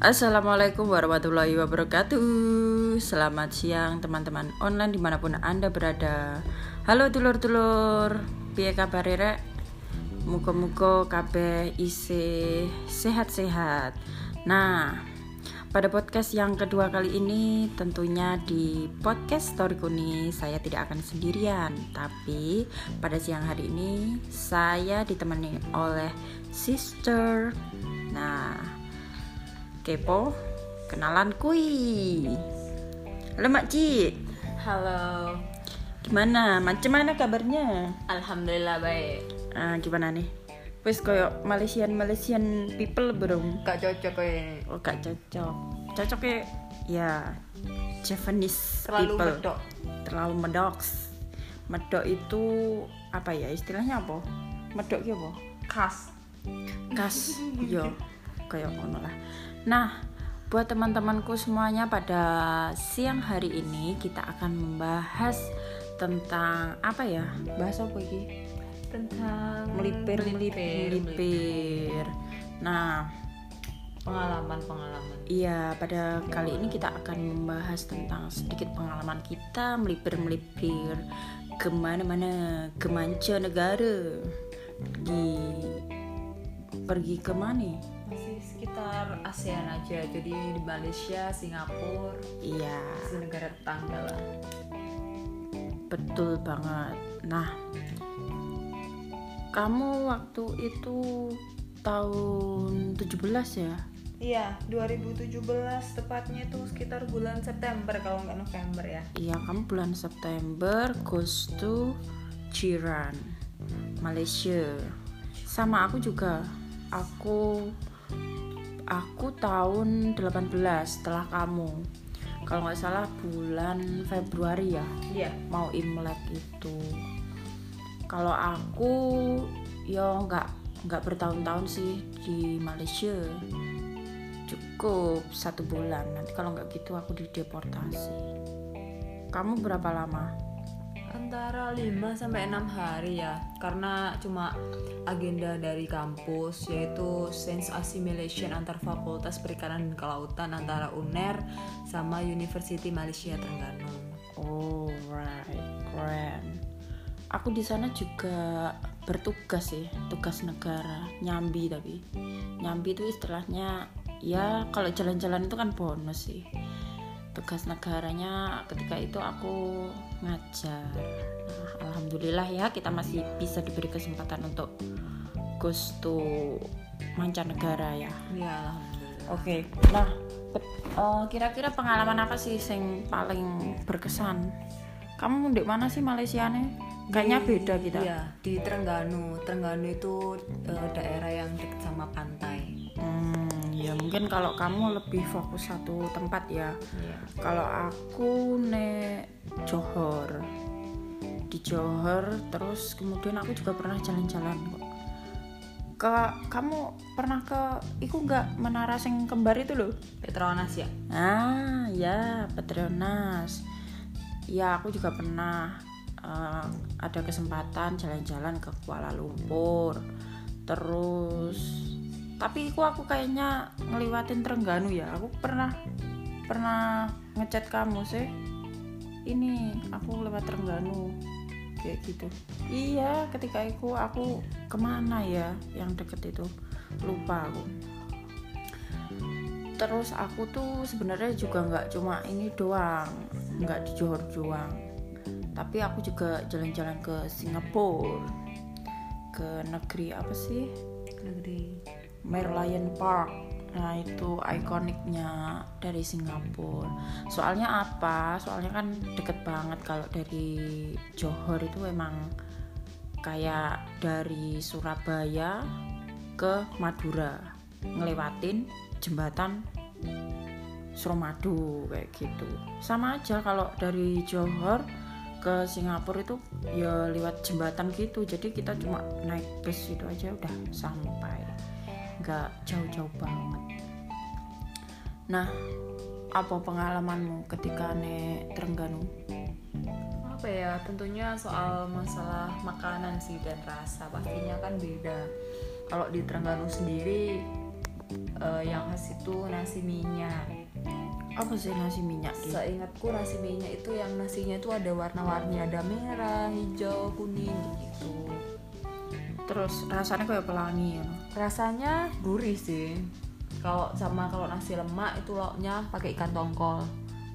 Assalamualaikum warahmatullahi wabarakatuh. Selamat siang teman-teman online di mana pun anda berada. Halo dulur-dulur Piye kabar rek? Muka-muka isi sehat-sehat. Nah pada podcast yang kedua kali ini tentunya di podcast Story Kuni saya tidak akan sendirian. Tapi pada siang hari ini saya ditemani oleh sister. Nah kepo kenalan kui Halo Mak Ci Halo, Gimana? Macam mana kabarnya? alhamdulillah baik. Ah, gimana nih? Wes koyo Malaysian Malaysian people belum? Gak cocok ini. Oh gak cocok Cocoknya ya Japanese Terlalu people medok. Terlalu medok Medok itu apa ya istilahnya apa? Medok ya apa? Khas. Kas Yo Kayak ngono lah Nah buat teman-temanku semuanya pada siang hari ini kita akan membahas tentang apa ya? Bahas apa ini Tentang melipir melipir melipir nah Pengalaman-pengalaman. Iya, pada kali ini kita akan membahas tentang sedikit pengalaman kita melipir-melipir ke mana-mana, ke mancanegara, di pergi ke mana? Masih sekitar ASEAN aja. Jadi di Malaysia, Singapura, Iya, di negara tetangga lah. betul banget. Nah, kamu waktu itu tahun 17 ya? Iya, 2017 tepatnya itu sekitar bulan September kalau nggak November ya. Iya, kamu bulan September goes to Jiran, Malaysia. Sama aku juga. Aku aku tahun 18 setelah kamu. Kalau nggak salah bulan Februari ya, Iya. mau Imlek itu. Kalau aku ya nggak nggak bertahun-tahun sih di Malaysia. Cukup satu bulan. Nanti kalau nggak gitu aku dideportasi. Kamu berapa lama? Antara 5 sampai 6 hari ya. Karena cuma agenda dari kampus yaitu Science Assimilation antar Fakultas Perikanan dan Kelautan antara UNER sama University Malaysia Terengganu. Oh right, keren. Aku di sana juga bertugas sih, tugas negara, nyambi tapi nyambi itu istilahnya ya kalau jalan-jalan itu kan bonus sih. Tugas negaranya ketika itu aku ngajar. Nah, alhamdulillah ya kita masih bisa diberi kesempatan untuk goes to mancanegara ya. Ya alhamdulillah. Oke, nah eh, kira-kira pengalaman apa sih yang paling berkesan? Kamu di mana sih Malaysia nih? Kayaknya beda kita. Iya, di Terengganu. Terengganu itu eh, daerah yang dekat sama pantai. Hmm, ya mungkin kalau kamu lebih fokus satu tempat ya. Iya. Kalau aku nek Johor, di Johor, terus kemudian aku juga pernah jalan-jalan kok. Ke kamu pernah ke, iku nggak menara sing kembar itu loh? Petronas ya. Ah, ya, Petronas. Ya, aku juga pernah eh, ada kesempatan jalan-jalan ke Kuala Lumpur. Terus tapi aku aku kayaknya ngeliwatin Terengganu ya. Aku pernah pernah ngechat kamu sih. Ini aku lewat Terengganu kayak gitu. Iya, ketika itu aku ke mana ya yang deket itu lupa aku terus aku tuh sebenarnya juga nggak cuma ini doang nggak di Johor doang tapi aku juga jalan-jalan ke Singapura ke negeri apa sih Negeri. Merlion Park. Nah itu ikoniknya dari Singapura. Soalnya apa? Soalnya kan deket banget kalau dari Johor itu emang kayak dari Surabaya ke Madura ngelewatin jembatan Suramadu kayak gitu. Sama aja kalau dari Johor ke Singapura itu ya lewat jembatan gitu. Jadi kita cuma naik bus itu aja udah sampai nggak jauh-jauh banget. Nah apa pengalamanmu ketika nek Terengganu? Apa ya tentunya soal masalah makanan sih dan rasa pastinya kan beda. Kalau di Terengganu sendiri eh, yang khas itu nasi minyak. Apa sih nasi minyak gitu seingatku nasi minyak itu yang nasinya itu ada warna-warni ada merah hijau kuning gitu terus rasanya kayak pelangi ya? Rasanya gurih sih. Kalau sama kalau nasi lemak itu lauknya pakai ikan tongkol.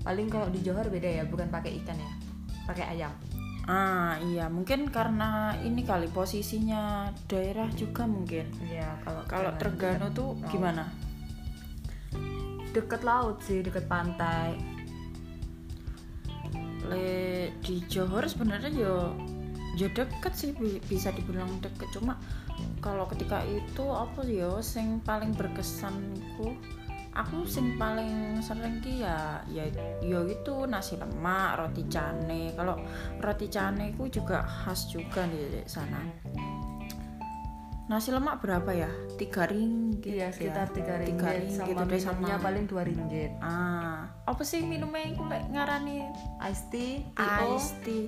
Paling kalau di Johor beda ya bukan pakai ikan ya pakai ayam. Ah iya. Mungkin karena ini kali posisinya daerah juga mungkin. Iya kalau kalau Terengganu tuh gimana? Deket laut sih deket pantai. Le di Johor sebenarnya yo yo deket sih bi- bisa dibilang deket. Cuma kalau ketika itu apa yo sing paling berkesanku aku sing paling sering ki ya ya yo itu nasi lemak roti cane. Kalau roti cane ku juga khas juga di sana. Nasi lemak berapa ya? Tiga ringgit iya sekitar tiga ringgit, Tiga ringgit sama udah minumnya sama. paling dua ringgit. Ah apa sih minumnya aku lek ngarani? Iced tea TO, iced tea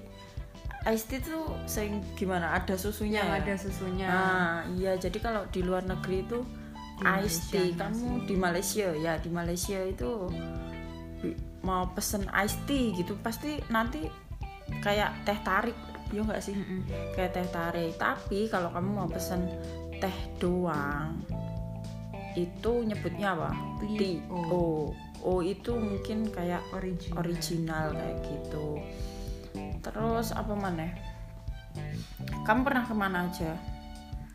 iced tea tuh sing gimana? Ada susunya yang ya? ada susunya. Ah iya jadi kalau di luar negeri itu Di iced tea. Malaysia kamu di Malaysia ya di Malaysia itu mau pesen iced tea gitu pasti nanti kayak teh tarik ya nggak sih? Mm-mm. kayak teh tarik. Tapi kalau kamu mau pesen teh doang itu nyebutnya apa? Tea oh oh itu mungkin kayak original. original kayak gitu terus apa mana kamu pernah ke mana aja?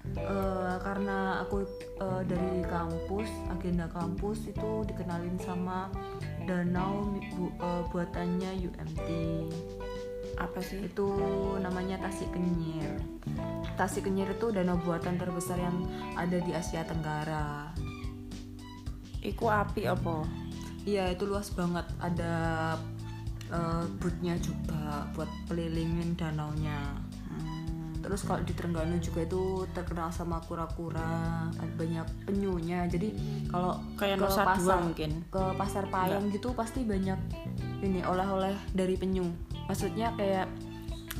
Eh, karena aku eh, dari kampus agenda kampus itu dikenalin sama danau bu- eh, buatannya UMT apa sih? Itu namanya Tasik Kenyir. Tasik Kenyir itu danau buatan terbesar yang ada di Asia Tenggara. Iku api apa? Iya itu luas banget. Ada eh, bootnya juga buat pelilingin danaunya. Hmm, Terus kalau di Terengganu juga itu terkenal sama kura-kura, ada banyak penyunya. Jadi kalau kayak ke Nusa Dua pasar mungkin. ke pasar Payang gitu pasti banyak ini oleh-oleh dari penyu. Maksudnya kayak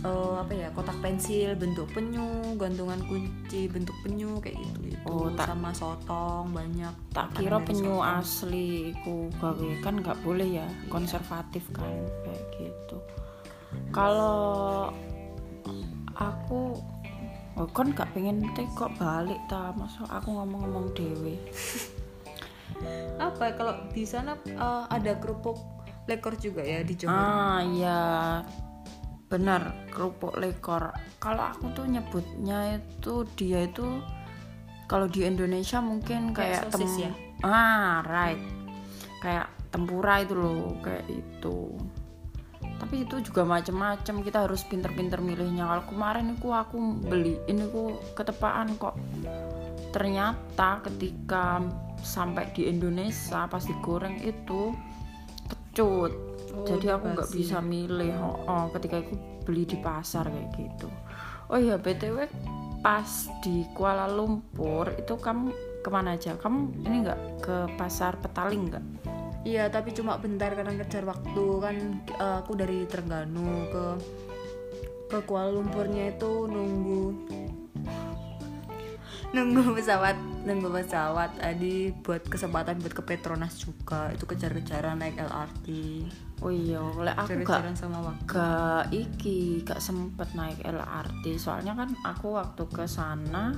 eh, apa ya kotak pensil bentuk penyu, gantungan kunci bentuk penyu kayak gitu. itu Oh, tak- sama sotong banyak. tak kira penyu sotong. asli iku gawe kan nggak boleh ya konservatif kan kayak gitu kalau aku oh, kon gak pengen teh kok balik ta masa aku ngomong-ngomong dewe Apa kalau di sana eh, ada kerupuk lekor juga ya di Johor? ah iya benar kerupuk lekor kalau aku tuh nyebutnya itu dia itu kalau di Indonesia mungkin Kayak kayak, sosis ya? ah right. Kayak tempura itu loh kayak itu. Tapi itu juga macem-macem kita harus pinter-pinter milihnya. Kalau kemarin itu aku beli ini ku ketepaan kok. Ternyata ketika sampai di Indonesia pas digoreng itu kecut. Oh, jadi aku nggak bisa milih oh, oh, ketika aku beli di pasar kayak gitu. Oh iya btw pas di Kuala Lumpur itu kamu ke mana aja? Kamu ini nggak ke pasar Petaling nggak? Iya, tapi cuma bentar karena ngejar waktu kan eh, aku dari Terengganu ke ke Kuala Lumpurnya itu nunggu nunggu pesawat nunggu pesawat tadi buat kesempatan buat ke Petronas juga. Itu kejar-kejaran naik LRT oh iya oleh aku gak sama waktu. gak iki gak sempet naik LRT soalnya kan aku waktu ke sana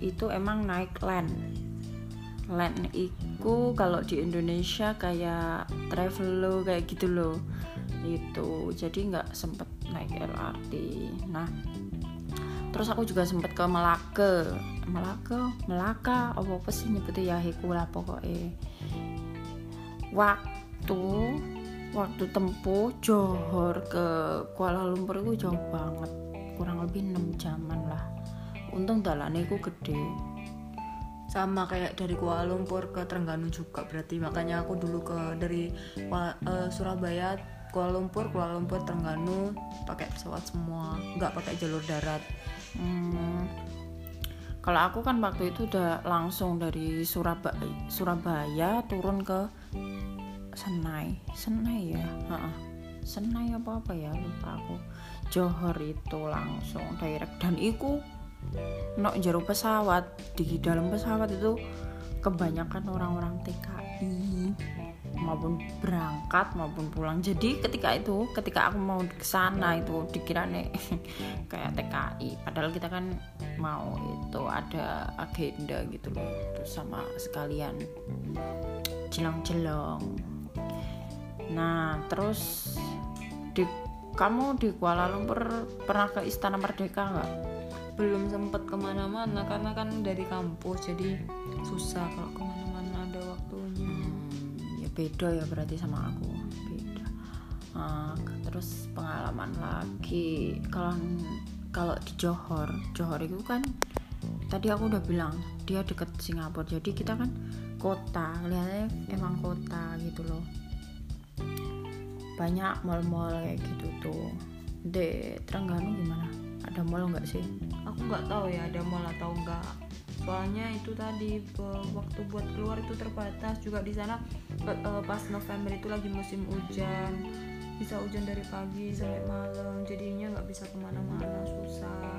itu emang naik land land iku kalau di Indonesia kayak Travelo kayak gitu loh. Itu jadi nggak sempet naik LRT nah terus aku juga sempet ke Melaka. Melaka? Melaka? Apa apa sih nyebutnya ya lah pokoknya. Waktu waktu tempuh Johor ke Kuala Lumpur itu jauh banget. Kurang lebih 6 jaman lah. Untung dalannya itu gede. Sama kayak dari Kuala Lumpur ke Terengganu juga berarti. Makanya aku dulu ke dari eh, Surabaya Kuala Lumpur Kuala Lumpur Terengganu pakai pesawat semua. Nggak pakai jalur darat. Hmm, kalau aku kan waktu itu udah langsung dari Surabaya, Surabaya turun ke Senai, Senai ya, Ha-ha. Senai apa apa ya? Lupa aku. Johor itu langsung direct. Dan iku no jero pesawat. Di dalam pesawat itu kebanyakan orang-orang TKI maupun berangkat maupun pulang. Jadi ketika itu ketika aku mau ke sana itu dikira nih kayak TKI padahal kita kan mau itu ada agenda gitu loh. Terus sama sekalian jelong-jelong nah terus di kamu di Kuala Lumpur pernah ke Istana Merdeka nggak? Belum sempet ke mana-mana karena kan dari kampus jadi susah kalau ke mana-mana ada waktunya. Hmm, ya beda ya berarti sama aku beda. Ah, terus pengalaman lagi kalau kalau di Johor Johor itu kan tadi aku udah bilang dia deket Singapura jadi kita kan kota lihatnya emang kota gitu loh banyak mall-mall kayak gitu tuh. De Terengganu gimana? Ada mall nggak sih? Aku nggak tahu ya ada mall atau enggak soalnya itu tadi waktu buat keluar itu terbatas. Juga di sana eh, pas November itu lagi musim hujan. Bisa hujan dari pagi sampai malam. Jadinya nggak bisa ke mana-mana susah.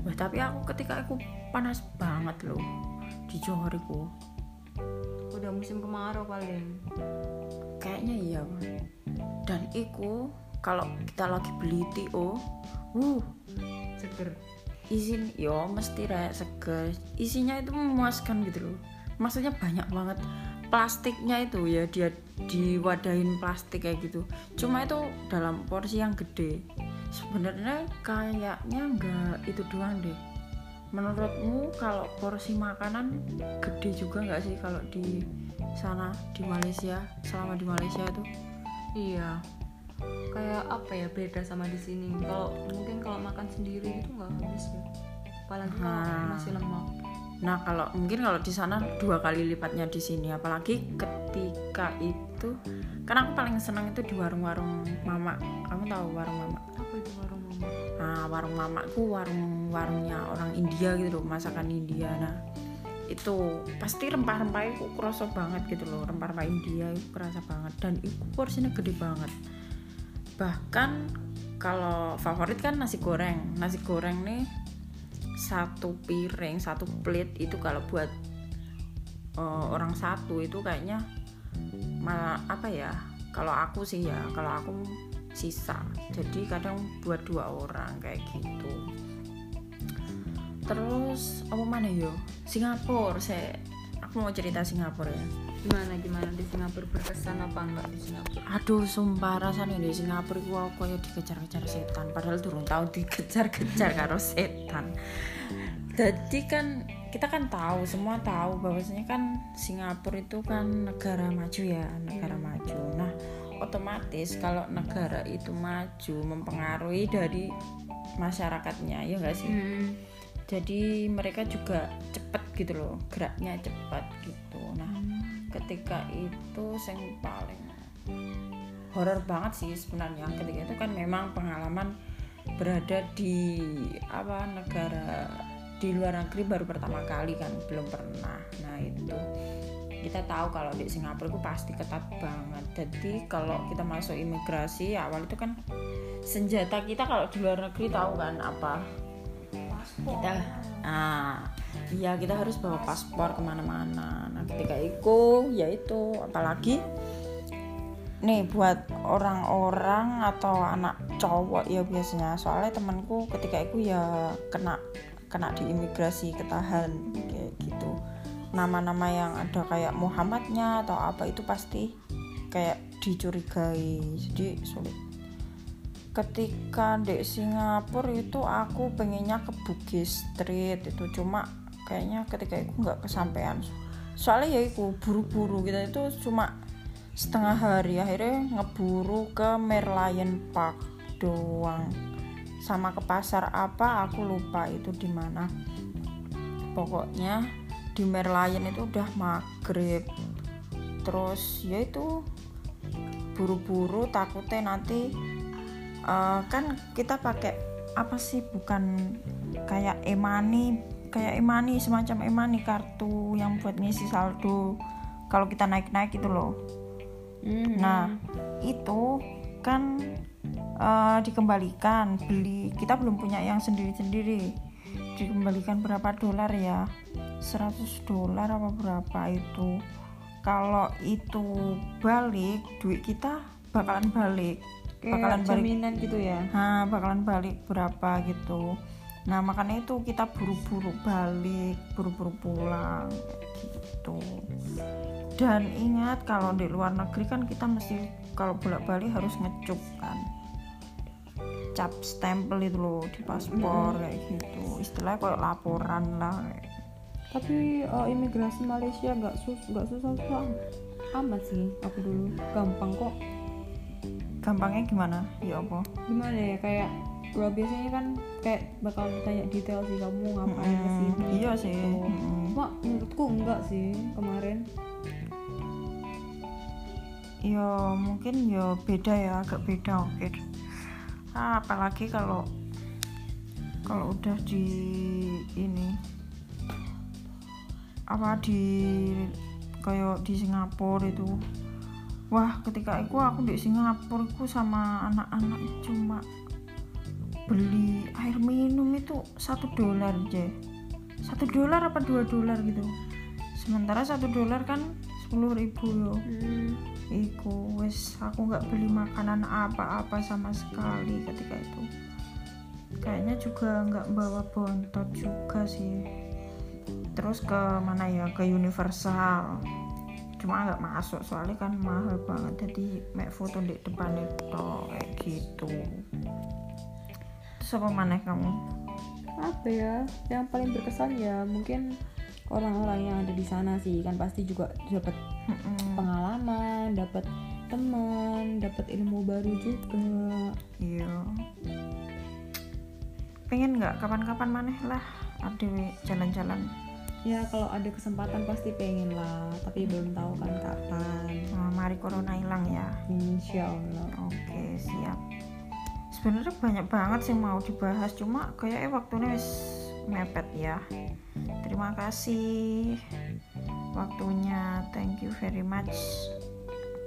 Wah, tapi aku ketika aku panas banget loh. Di Johor itu udah musim kemarau paling kayaknya iya dan iku kalau kita lagi beli TO uh seger. izin yo mesti rek seger. Isinya itu memuaskan gitu loh. Maksudnya banyak banget. Plastiknya itu ya dia diwadahin plastik kayak gitu. Cuma itu dalam porsi yang gede. Sebenarnya kayaknya nggak itu doang deh menurutmu kalau porsi makanan gede juga nggak sih kalau di sana di Malaysia selama di Malaysia itu? Iya. Kayak apa ya beda sama di sini? Kalau mungkin kalau makan sendiri itu nggak habis ya. Apalagi kalau Ah. masih lemak Nah kalau mungkin kalau di sana dua kali lipatnya di sini, apalagi ketika itu, kan aku paling senang itu di warung-warung mama. Kamu tahu warung mama? apa itu warung mama Nah warung mama itu warung-warungnya orang India gitu loh, masakan India. Nah itu pasti rempah-rempah itu kerasa banget gitu loh, rempah-rempah India itu kerasa banget dan itu porsinya gede banget. Bahkan kalau favorit kan nasi goreng, nasi goreng nih satu piring satu plate itu kalau buat eh, orang satu itu kayaknya malah apa ya kalau aku sih ya kalau aku sisa. Jadi kadang buat dua orang kayak gitu. Terus apa mana yo Singapura saya aku mau cerita Singapura ya gimana gimana? Di Singapura berkesan apa enggak di Singapura? Aduh sumpah rasanya di Singapura itu aku kayak dikejar-kejar setan. Padahal turun tahu dikejar-kejar karo setan. Jadi kan kita kan tahu semua tahu bahwasanya kan Singapura itu kan negara maju ya negara maju. Nah otomatis kalau negara itu maju mempengaruhi dari masyarakatnya ya enggak sih? Jadi mereka juga cepat gitu loh geraknya cepat gitu ketika itu yang paling horor banget sih sebenarnya. Ketika itu kan memang pengalaman berada di apa negara di luar negeri baru pertama kali kan belum pernah. Nah itu kita tahu kalau di Singapura itu pasti ketat banget. Jadi kalau kita masuk imigrasi awal itu kan senjata kita kalau di luar negeri tahu kan apa kita ah iya kita harus bawa paspor ke mana-mana. Nah ketika itu ya itu apalagi nih buat orang-orang atau anak cowok ya biasanya. Soalnya temanku ketika itu ya kena kena di imigrasi ketahan kayak gitu. Nama-nama yang ada kayak Muhammadnya atau apa itu pasti kayak dicurigai. Jadi sulit ketika di Singapura itu aku pengennya ke Bugis Street itu. Cuma kayaknya ketika itu nggak kesampaian. Soalnya ya itu buru-buru kita itu cuma setengah hari. Akhirnya ngeburu ke Merlion Park doang. Sama ke pasar apa aku lupa itu di mana. Pokoknya di Merlion itu udah maghrib. Terus ya itu buru-buru takutnya nanti eh, kan kita pakai apa sih? Bukan kayak emani kayak emani semacam emani kartu yang buat ngisi saldo kalau kita naik-naik itu loh. Nah, itu kan eh, dikembalikan beli. Kita belum punya yang sendiri-sendiri. dikembalikan berapa dolar ya? 100 dolar apa berapa itu. Kalau itu balik duit kita bakalan balik bakalan kayak balik. jaminan gitu ya? Nah bakalan balik berapa gitu. Nah makanya itu kita buru-buru balik buru-buru pulang gitu. Dan ingat kalau di luar negeri kan kita mesti kalau bolak-balik harus ngecup kan. Cap stempel itu loh di paspor kayak gitu. Istilahnya kayak laporan lah kayak tapi uh, imigrasi Malaysia nggak sus nggak susah susah amat sih aku dulu. Gampang kok gampangnya gimana? Ya apa? Gimana ya? Kayak gua biasanya kan kayak bakal ditanya detail sih kamu ngapain Mm, ke sini? Iya sih. gitu. Mm. Cuma menurutku enggak sih kemarin. Ya mungkin ya beda ya agak beda mungkin ah, apalagi kalau kalau udah di ini apa di kayak di Singapura itu wah ketika itu aku di Singapura aku sama anak-anak cuma beli air minum itu satu dolar aja satu dolar apa dua dolar gitu sementara satu dolar kan sepuluh ribu yo Iku wes aku nggak beli makanan apa-apa sama sekali ketika itu. Kayaknya juga nggak bawa bontot juga sih. Terus ke mana ya ke Universal. Cuma nggak masuk soalnya kan mahal banget. Jadi make foto di depan itu kayak gitu. Terus apa mana kamu? apa ya yang paling berkesan ya mungkin orang-orang yang ada di sana sih kan pasti juga dapat Mm-mm. pengalaman dapat teman dapat ilmu baru juga Iya. Pengen nggak kapan-kapan maneh lah adewe jalan-jalan ya kalau ada kesempatan pasti pengen lah tapi belum tahu kan kapan Nah, mari corona hilang ya. insya Allah Oke, siap. Sebenarnya banyak banget sih mau dibahas, cuma kayaknya waktunya wis mepet ya. Terima kasih waktunya. Thank you very much.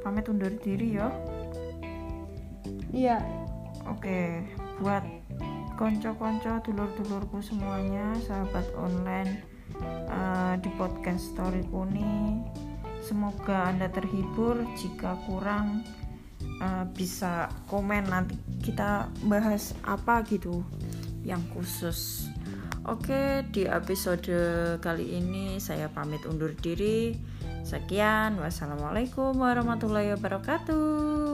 Pamit undur diri ya. iya Oke, buat konco-konco dulur-dulurku semuanya, sahabat online eh, di podcast storyku nih. Semoga Anda terhibur. Jika kurang eh, bisa komen nanti kita bahas apa gitu yang khusus. Oke, di episode kali ini saya pamit undur diri. Sekian, wassalamualaikum warahmatullahi wabarakatuh.